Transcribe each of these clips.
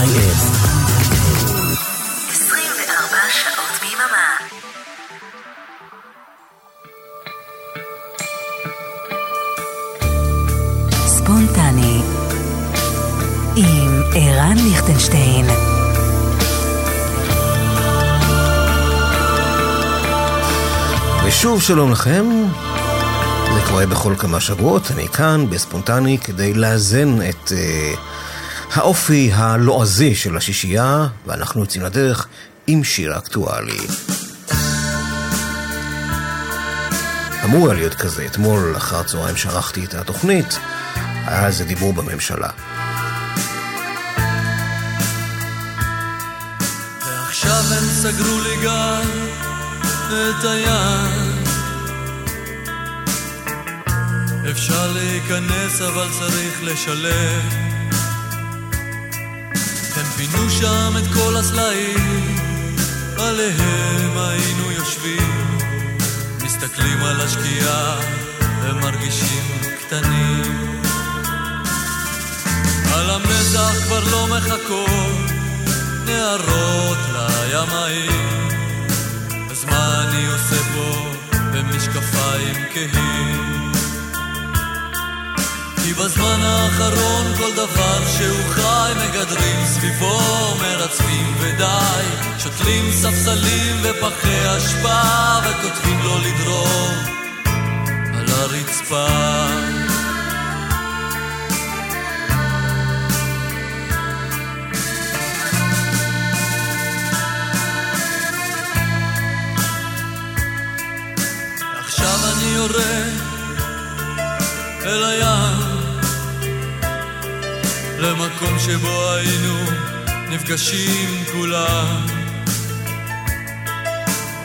24 שעות ביממה. ספונטני. עם ערן ליכטנשטיין. ושוב שלום לכם, זה קורה בכל כמה שבועות, אני כאן בספונטני כדי לאזן את uh, האופי הלועזי של השישייה, ואנחנו יוצאים לדרך עם שיר אקטואלי. אמור היה להיות כזה, אתמול אחר הצהריים שערכתי את התוכנית, היה על זה דיבור בממשלה. ועכשיו הם סגרו לי גם את היד אפשר להיכנס אבל צריך לשלם פינו שם את כל הסלעים עליהם היינו יושבים. מסתכלים על השקיעה ומרגישים קטנים. על המזח כבר לא מחכות נערות לימאים. אז מה אני עושה פה במשקפיים כהים? כי בזמן האחרון כל דבר שהוא חי מגדרים סביבו מרצפים ודי שותלים ספסלים ופחי אשפה וכותבים לו לדרור על הרצפה. אני יורד אל הים למקום שבו היינו נפגשים כולם.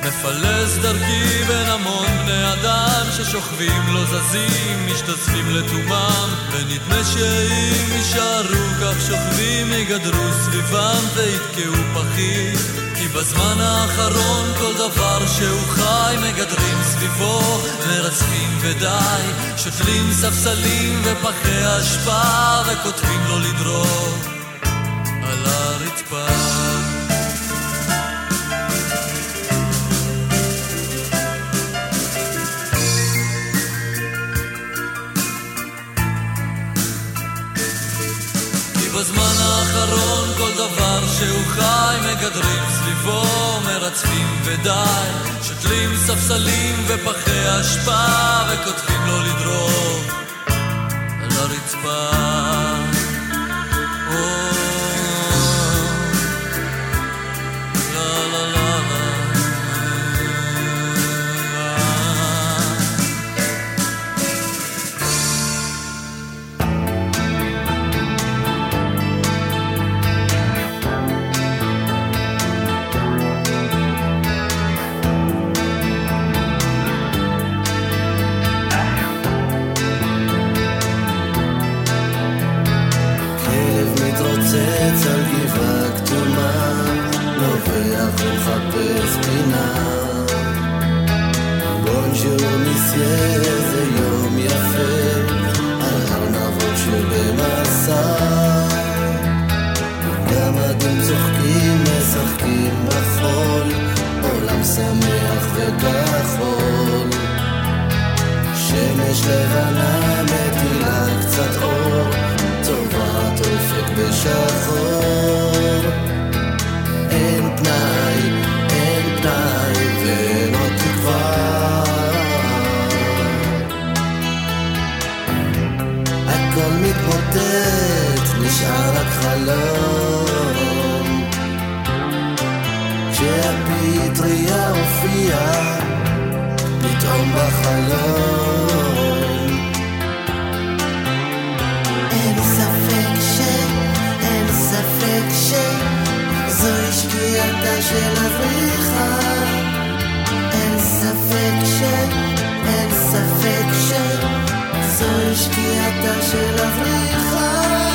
מפלס דרכי בין המון בני אדם ששוכבים לא זזים, משתזפים לתומם ונדמה שאם יישארו כך שוכבים יגדרו סביבם ויתקעו פחים כי בזמן האחרון כל דבר שהוא חי מגדרים סביבו מרצפים ודי שותלים ספסלים ופחי אשפה וכותבים לו לדרור על הרצפה האחרון כל דבר שהוא חי מגדרים סביבו מרצפים ודי שותלים ספסלים ופחי אשפה וכותבים לו לדרור על הרצפה. ערפל בכחול. שמש לבנה מטילה קצת אור, צורה דופק בשחור. אין פנאי, אין פנאי ולא תקווה. הכל מתמוטט, נשאר רק חלום. כשהפטריה לטעום בחלום. אין ספק ש... אין ספק ש... זוהי שקיעתה של אביך. אין ספק ש... אין ספק ש... זוהי שקיעתה של אביך.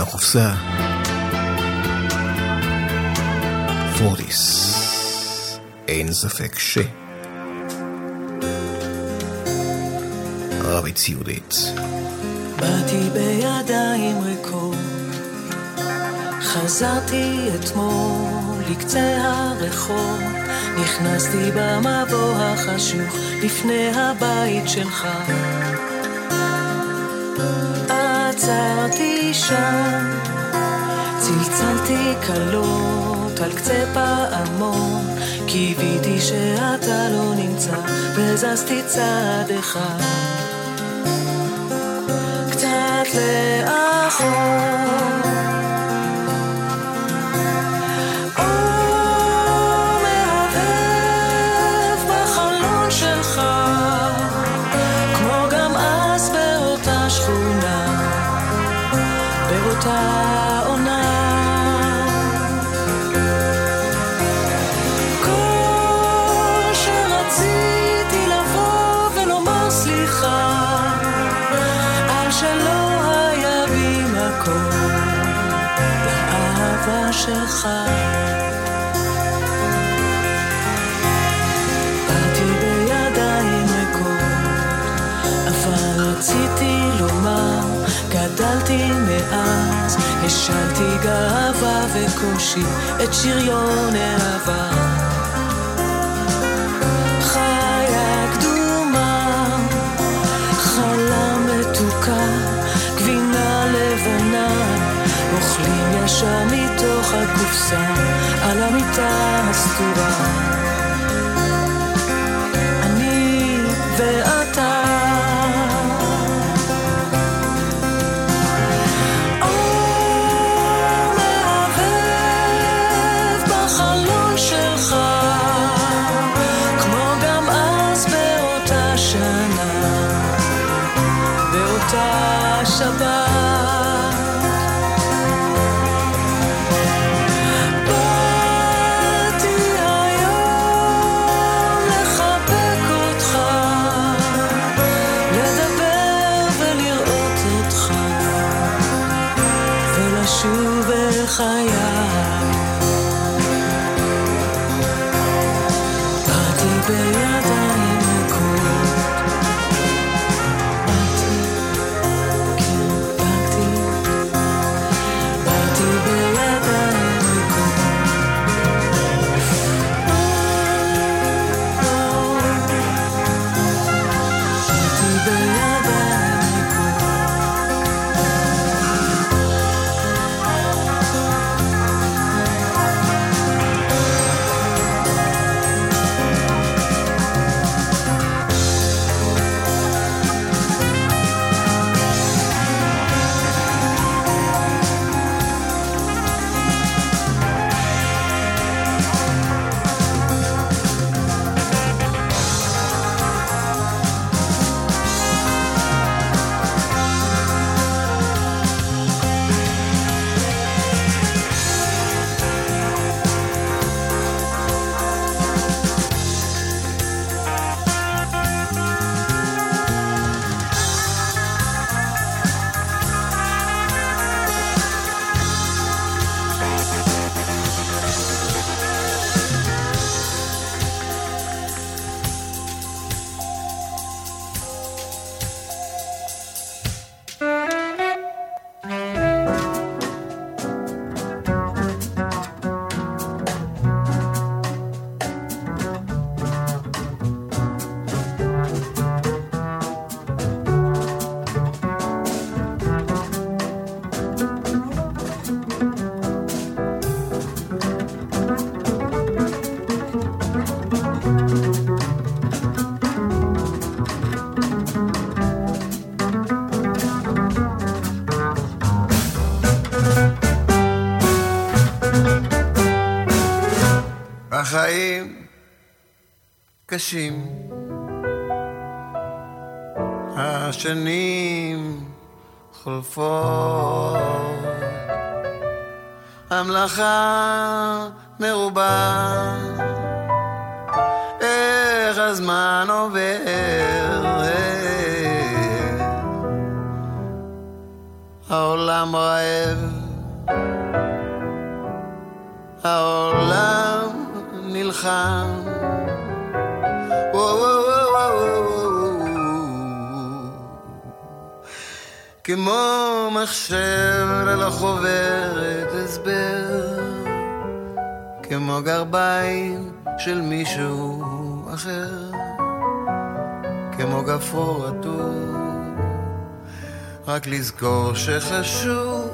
מהקופסה. פורטיס, אין ספק ש... רבי ציודית. באתי בידיים ריקות, חזרתי אתמול לקצה הרחוב, נכנסתי במבוא החשוך לפני הבית שלך. עצרתי שם, צלצלתי קלות על קצה פעמון, קיוויתי שאתה לא נמצא, וזזתי צעד אחד. קצת לאחור. שלך. באתי מאז, השלתי גאווה וקושי את שריון העבר. מתוך הקופסה, על המיטה הסתורה. אני ואתה. קשים, השנים חולפות, המלאכה מרובה, כמו מחשב ללא חוברת הסבר, כמו גרביים של מישהו אחר, כמו גפרור רטוב, רק לזכור שחשוב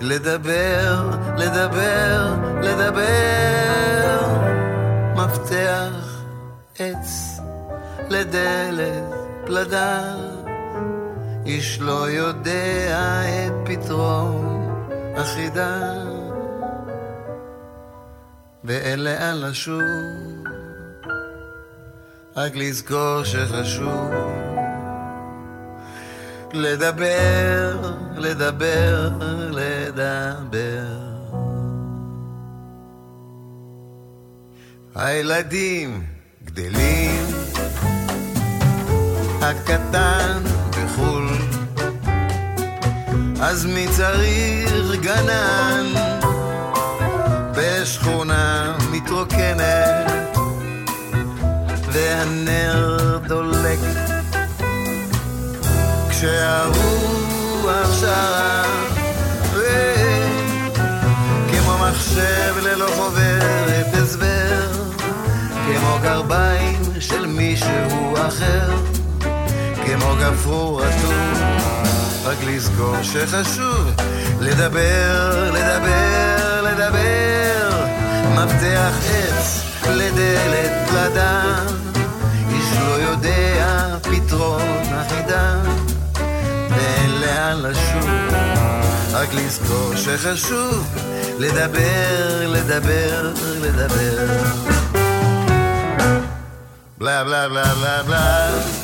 לדבר, לדבר, לדבר, מפתח עץ לדלת פלדה. איש לא יודע את פתרון החידה. ואין לאן לשוב רק לזכור שחשוב לדבר, לדבר, לדבר. הילדים גדלים הקטן בחו"ל. אז מי צריך גנן בשכונה מתרוקנת והנר דולק. כשהרוח שרה כמו מחשב ללא חוברת הסבר כמו גרביים של מישהו אחר כמו גפרור רטוב, רק לזכור שחשוב לדבר, לדבר, לדבר, מפתח עץ לדלת פלדה, איש לא יודע פתרון החידה, ואין לאן לשוב, רק לזכור שחשוב לדבר, לדבר, לדבר. בלה בלה בלה בלה בלה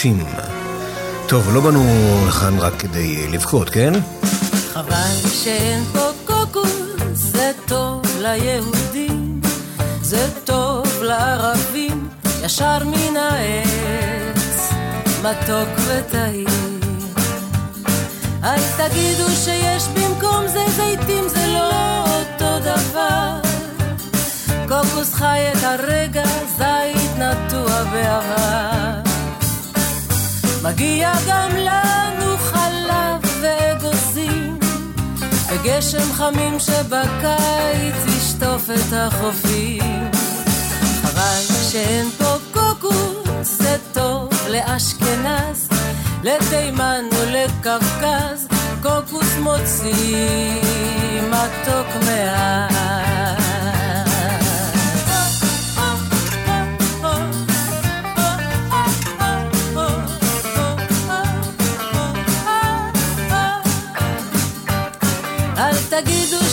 קשים. טוב, לא באנו לכאן רק כדי לבכות, כן? חבל שאין פה קוקוס, זה טוב ליהודים, זה טוב לערבים, ישר מן העץ, מתוק וטעים. אל תגידו שיש במקום זה זיתים, זה לא אותו דבר. קוקוס חי את הרגע, זית נטוע בעבר. מגיע גם לנו חלב ואגוזים, וגשם חמים שבקיץ ישטוף את החופים. חבל שאין פה קוקוס, זה טוב לאשכנז, לתימן ולקווקז, קוקוס מוציא מתוק מעט.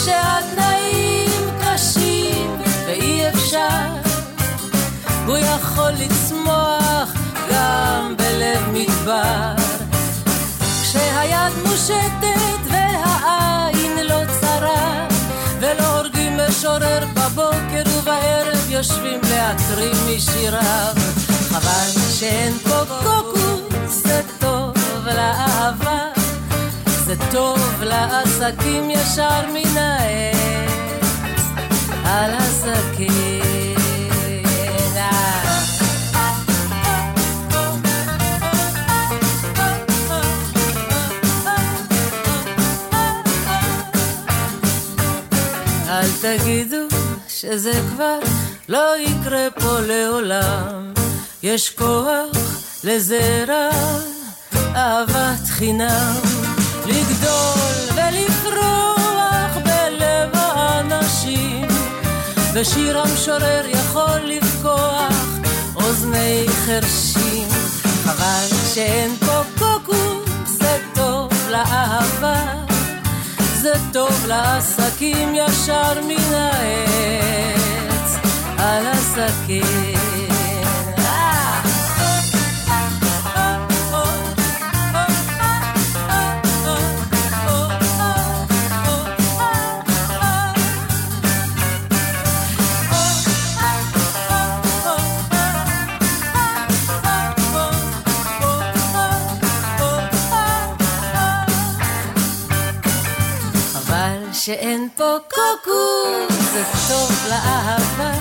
שהתנאים קשים ואי אפשר. הוא יכול לצמוח גם בלב מדבר. כשהיד מושטת והעין לא צרה ולא הורגים משורר בבוקר ובערב יושבים להקריא משיריו. חבל שאין פה קוקוס זה טוב לאהבה זה טוב לעסקים ישר מן העץ על הסכין. אל תגידו שזה כבר לא יקרה פה לעולם. יש כוח לזרע אהבת חינם לגדול ולפרוח בלב האנשים. ושיר המשורר יכול לפקוח אוזני חרשים. חבל שאין פה קוקוס זה טוב לאהבה. זה טוב לעסקים ישר מן העץ. על הסכין שאין פה קוקוס, זה טוב לאהבה,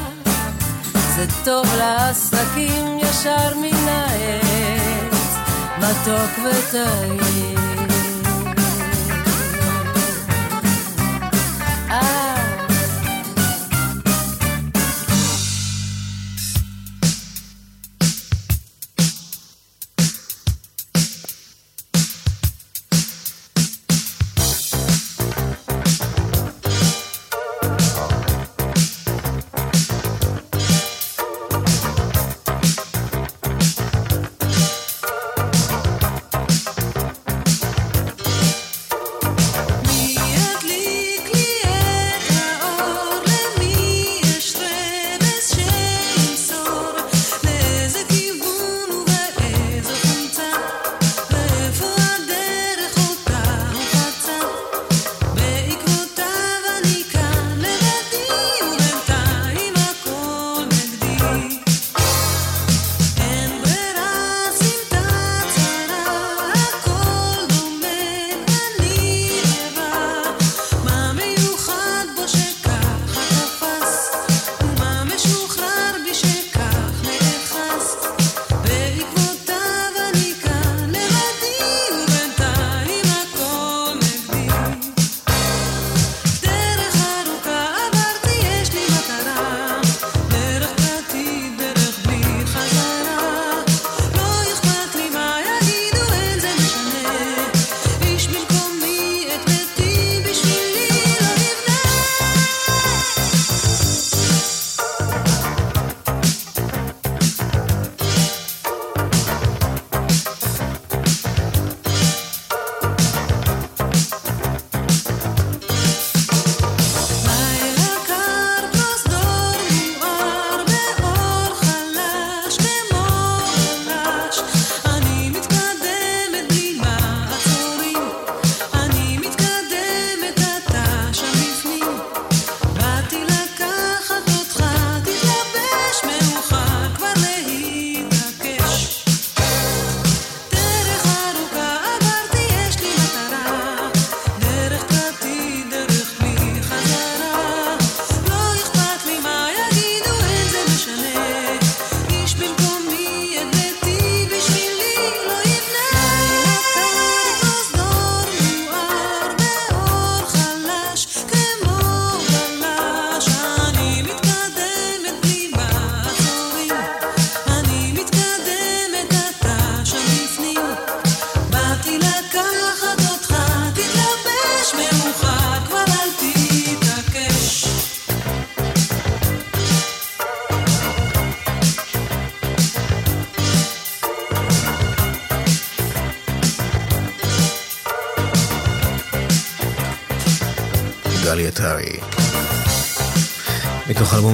זה טוב לעסקים ישר מן העץ, מתוק וטעים.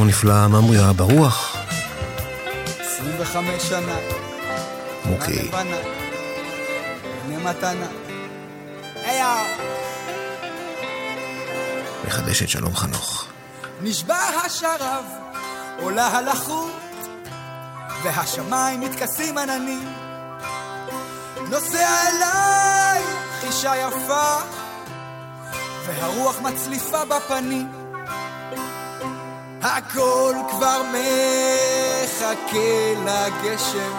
הנפלא ממריה ברוח. 25 שנה. מוקי. מתנה. מחדשת שלום חנוך. נשבע השרב, עולה הלחות, והשמיים מתכסים עננים. נוסע אליי, אישה יפה, והרוח מצליפה בפנים. הכל כבר מחכה לגשם,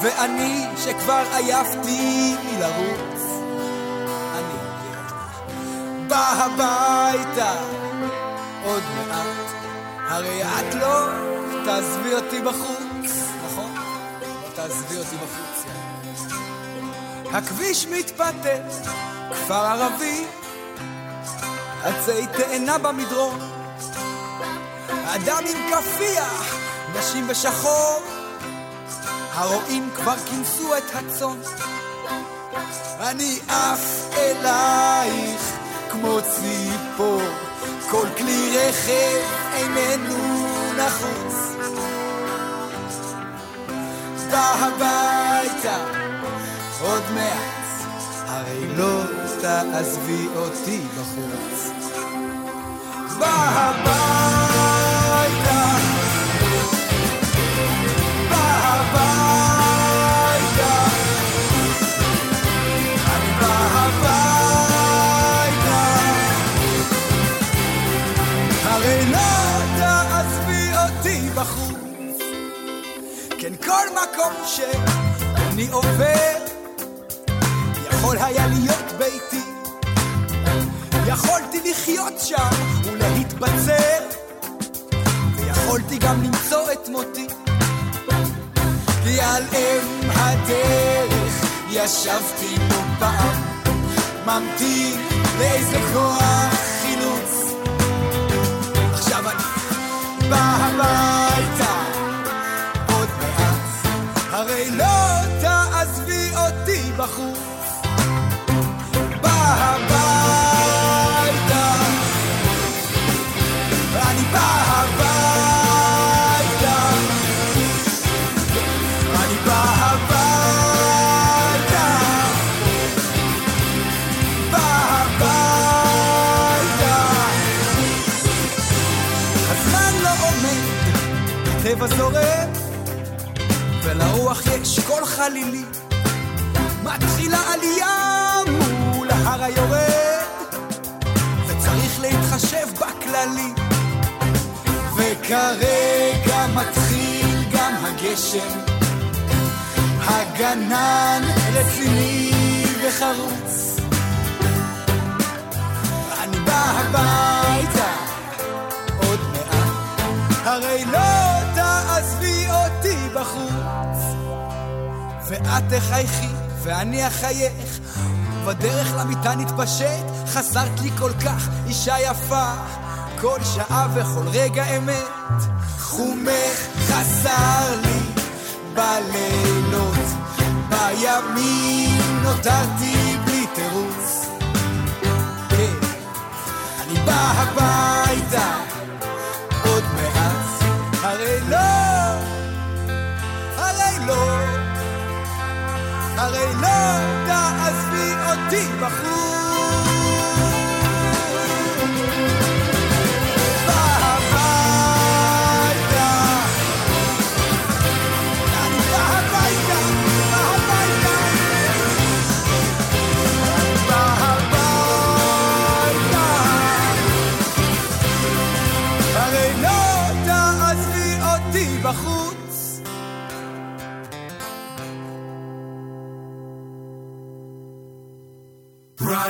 ואני שכבר עייפתי מלרוץ, אני בא הביתה עוד מעט, הרי את לא תעזבי אותי בחוץ, נכון? לא תעזבי אותי בחוץ. הכביש מתפתח, כפר ערבי, עצי תאנה במדרון. אדם עם כפיח, נשים בשחור, הרועים כבר כינסו את הצאן. אני עף אלייך כמו ציפור, כל כלי רכב איננו נחוץ. בא הביתה עוד מעט, הרי לא תעזבי אותי בחוץ. בא הביתה לא בחוץ. כן, כל מקום שאני עובר יכול היה להיות ביתי. יכולתי לחיות שם ולהתבצר, ויכולתי גם למצוא את מותי. כי על אם הדרך ישבתי פה פעם, ממתין לאיזה כוח חילוץ. עכשיו אני בא הביתה, עוד מעט, הרי לא הטבע זורם, ולרוח יש קול חלילי. מתחילה עלייה מול ההר היורד, וצריך להתחשב בכללי. וכרגע מתחיל גם הגשם, הגנן רציני וחרוץ. אני בא הביתה עוד מעט, הרי לא בחוץ. ואת תחייכי ואני אחייך, ובדרך למיטה נתפשט, חסרת לי כל כך, אישה יפה, כל שעה וכל רגע אמת. חומך חסר לי בלילות, בימים נותרתי בלי תירוץ. כן, אני בא הביתה הרי לא תעזבי אותי בחוץ.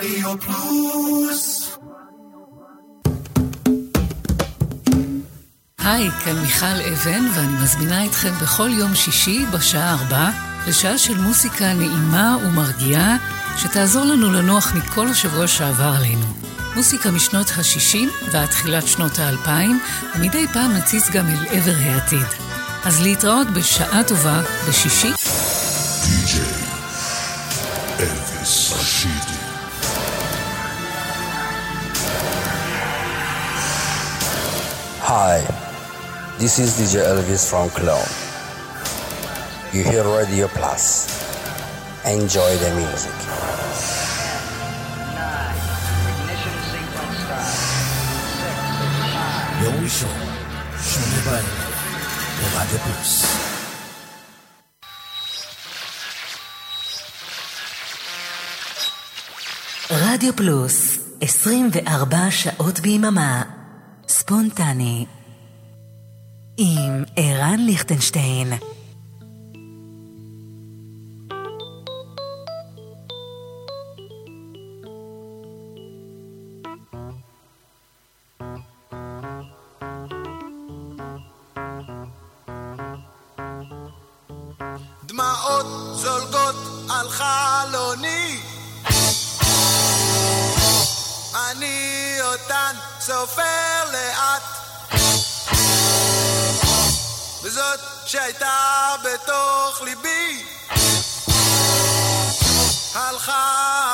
רדיו פלוס היי, כאן מיכל אבן, ואני מזמינה אתכם בכל יום שישי בשעה ארבע לשעה של מוסיקה נעימה ומרגיעה, שתעזור לנו לנוח מכל השבוע שעבר עלינו. מוסיקה משנות ה-60 ועד תחילת שנות ה-2000, ומדי פעם נציץ גם אל עבר העתיד. אז להתראות בשעה טובה בשישי. Hi, this is DJ Elvis from Cologne. You hear Radio Plus. Enjoy the music. יום ראשון, שמונה בערב, ברדיו פלוס. רדיו פלוס, 24 שעות ביממה. ספונטני. עם ערן ליכטנשטיין. דמעות זולגות על חלוני אני סופר לאט וזאת שהייתה בתוך ליבי. הלכה,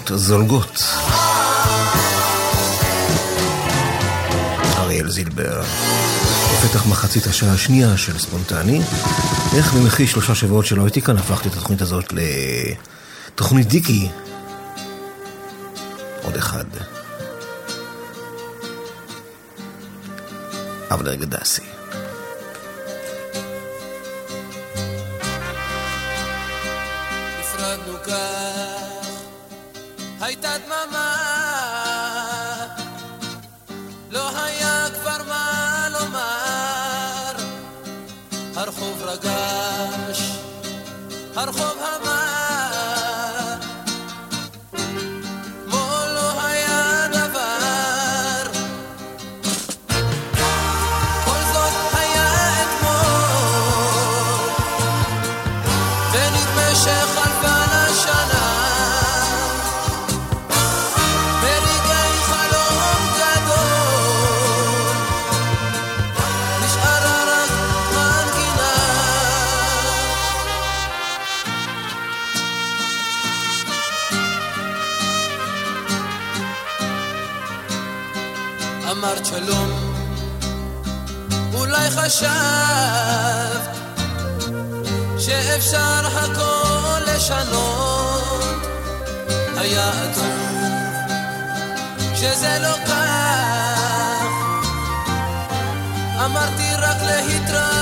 חדשות זולגות. אריאל זילבר, בפתח מחצית השעה השנייה של ספונטני. איך במחי שלושה שבועות שלא הייתי כאן, הפכתי את התוכנית הזאת לתוכנית דיקי. עוד אחד. אבנר גדסי. חשב שאפשר הכל לשנות. היה עצוב שזה לא כך. אמרתי רק להתראות.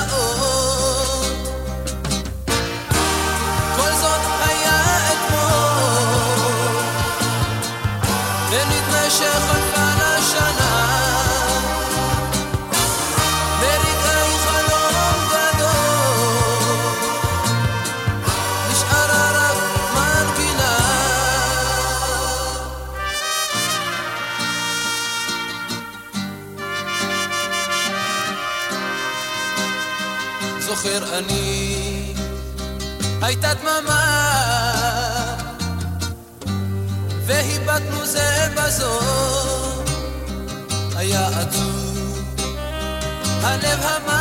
זוכר אני הייתה דממה. והיבטנו זה בזו היה עצוב הלב המר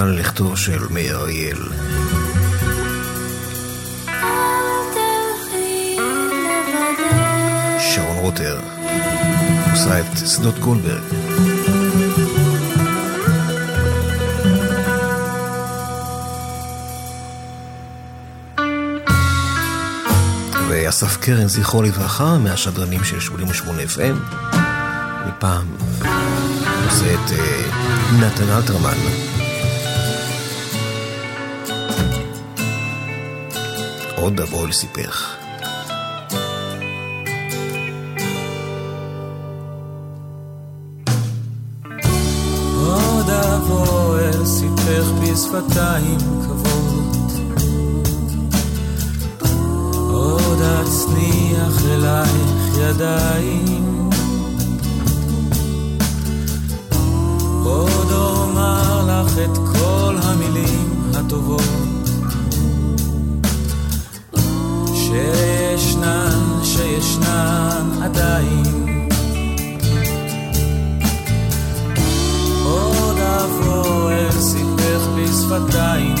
הראשונה ללכתו של מאיר אריאל. שרון רוטר עושה את שדות גולדברג. ואסף קרן, זכרו לברכה, מהשדרנים של 88 FM, מפעם עושה את אה, נתן אלתרמן. עוד אבוא לסיפך. Tá da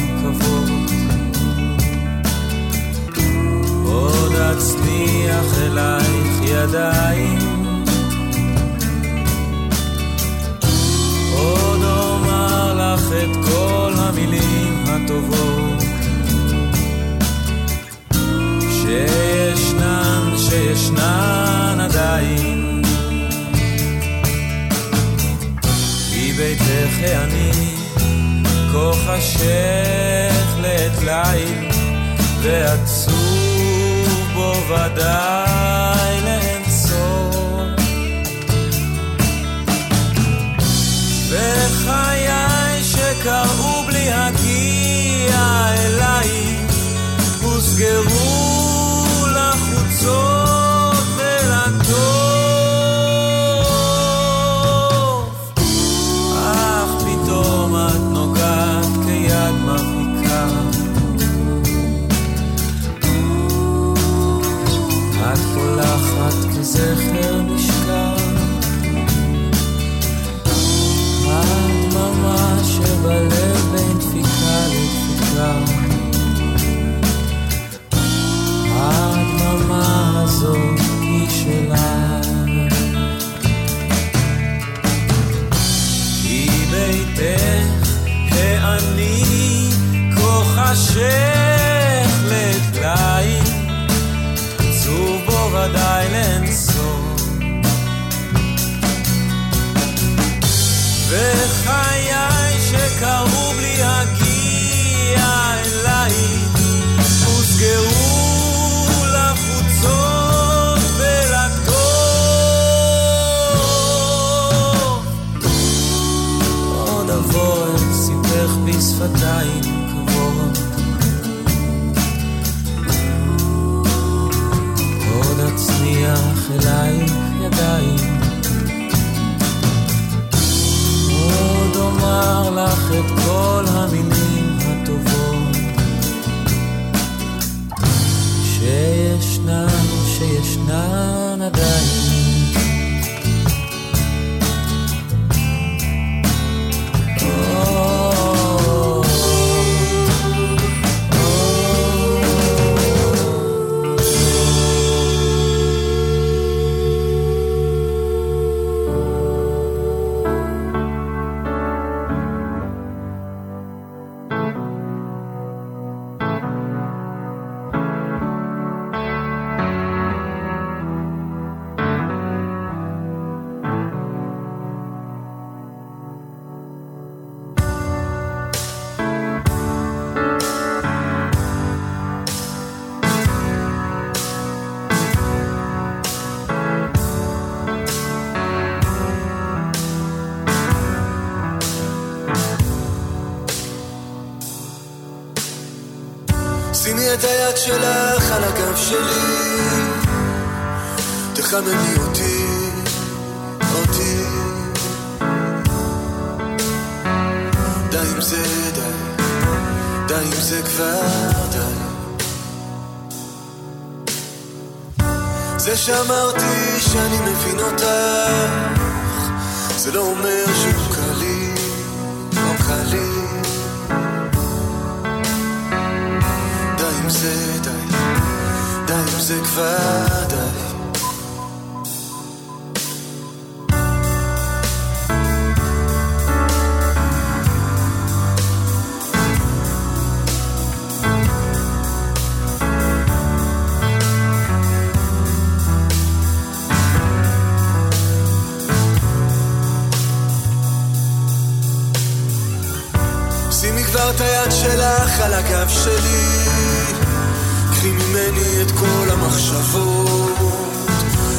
satisfied על הגב שלי. קחי ממני את כל המחשבות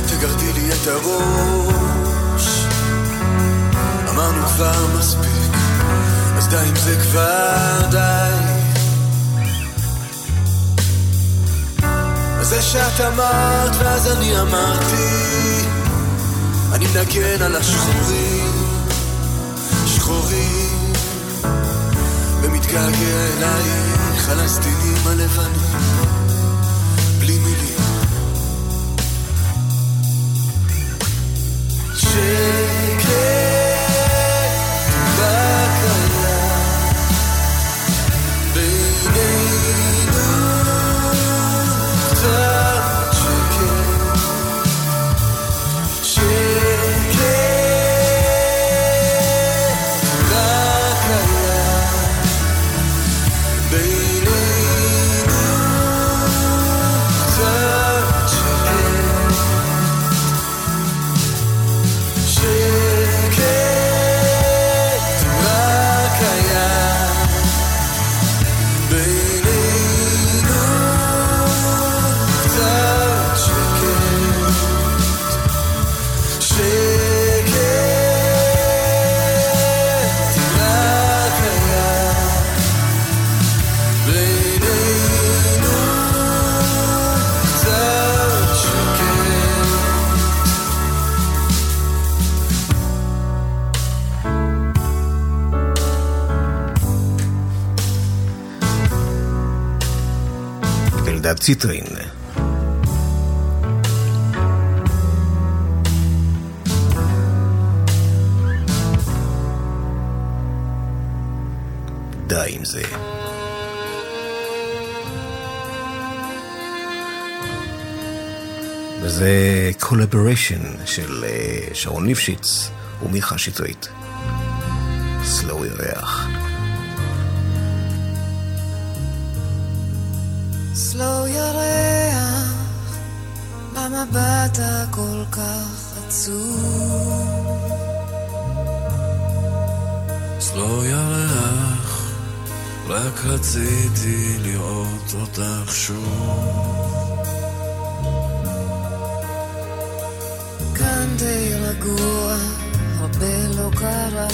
תגרדי לי את הראש. אמרנו כבר מספיק אז די אם זה כבר די. זה שאת אמרת ואז אני אמרתי אני מנגן על השחורים. שחורים ומתגעגע אלייך על הסדינים הלבנים בלי מילים. שקט אלדד ציטרין. די עם זה. וזה collaboration של אה, שרון ליפשיץ ומיכה שטרית. slow ירח. במבט הכל כך עצוב. סלו ירח, רק רציתי לראות אותך שוב. כאן די רגוע, הרבה לא קרה,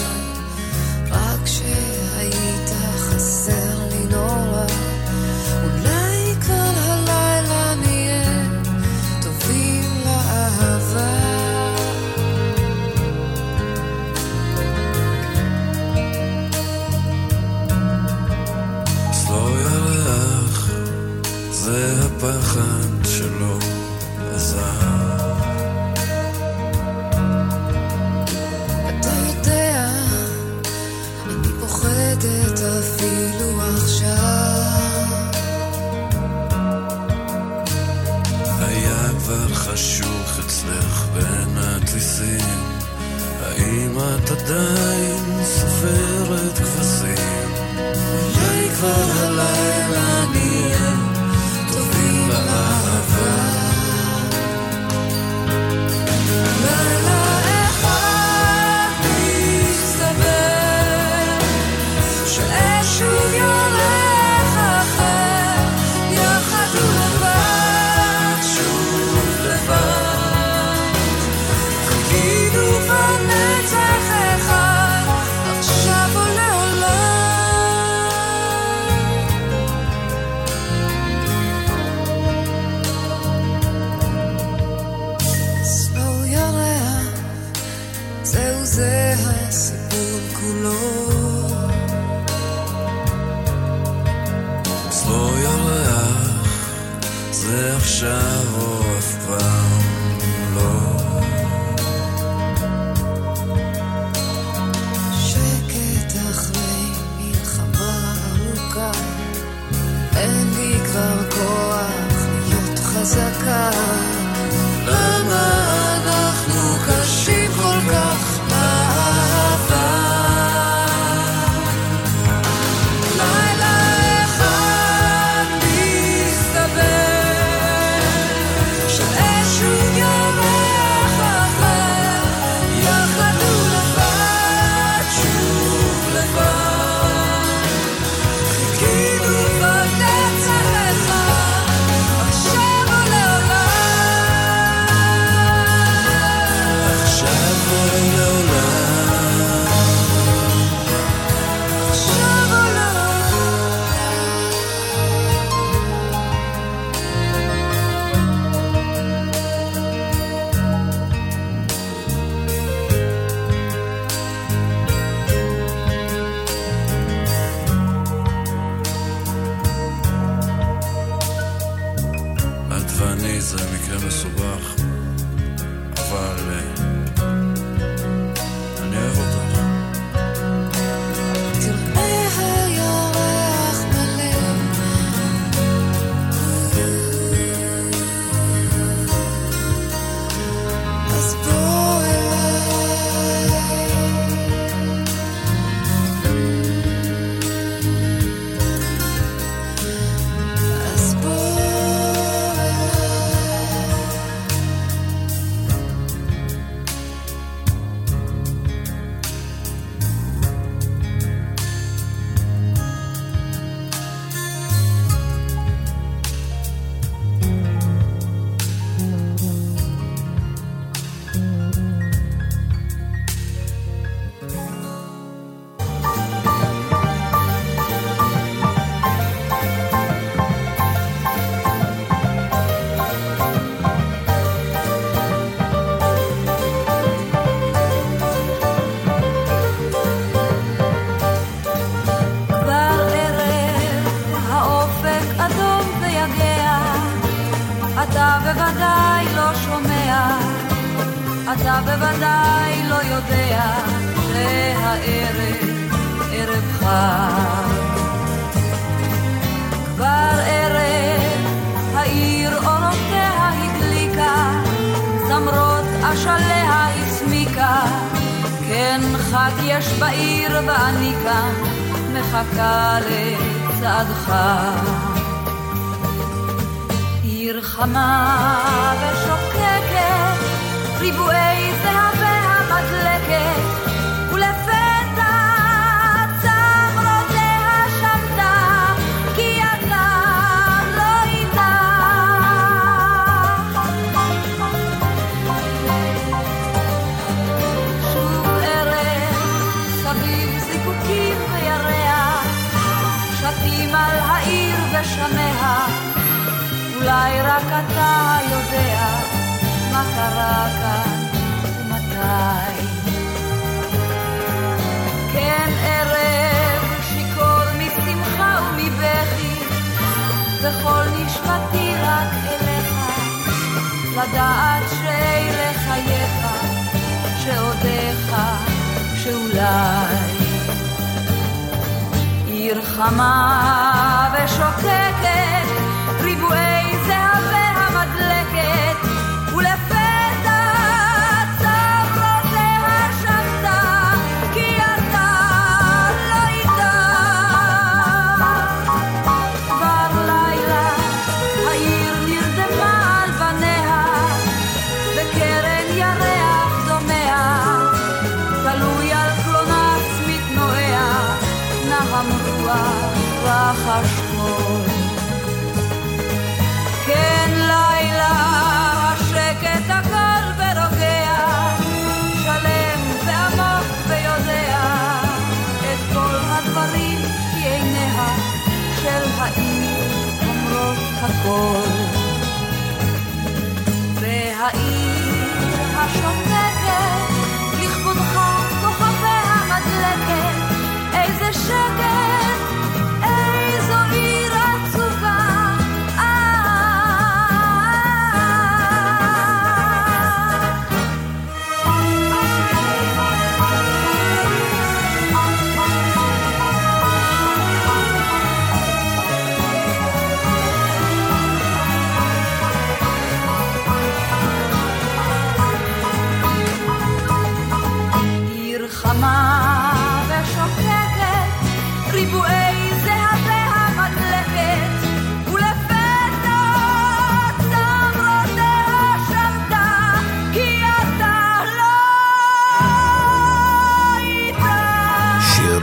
רק אתה יודע מה קרה כאן ומתי. כן ערב שיכור משמחה ומבכי, וכל נשמתי רק אליך, לדעת שאלה חייך, שעודיך, שאולי. עיר חמה ושוקקת, ריבועי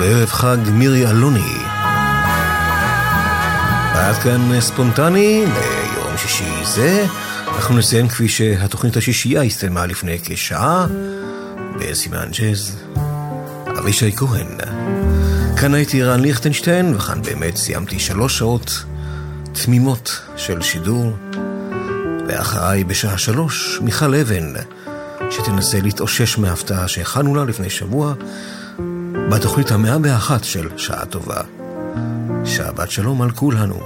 בערב חג מירי אלוני. ועד כאן ספונטני ליום שישי זה. אנחנו נסיים כפי שהתוכנית השישייה הסתיימה לפני כשעה, בסימן ג'אז, אבישי כהן. כאן הייתי רן ליכטנשטיין, וכאן באמת סיימתי שלוש שעות תמימות של שידור. ואחריי בשעה שלוש, מיכל אבן, שתנסה להתאושש מההפתעה שהכנו לה לפני שבוע, בתוכנית המאה באחת של שעה טובה. שבת שלום על כולנו.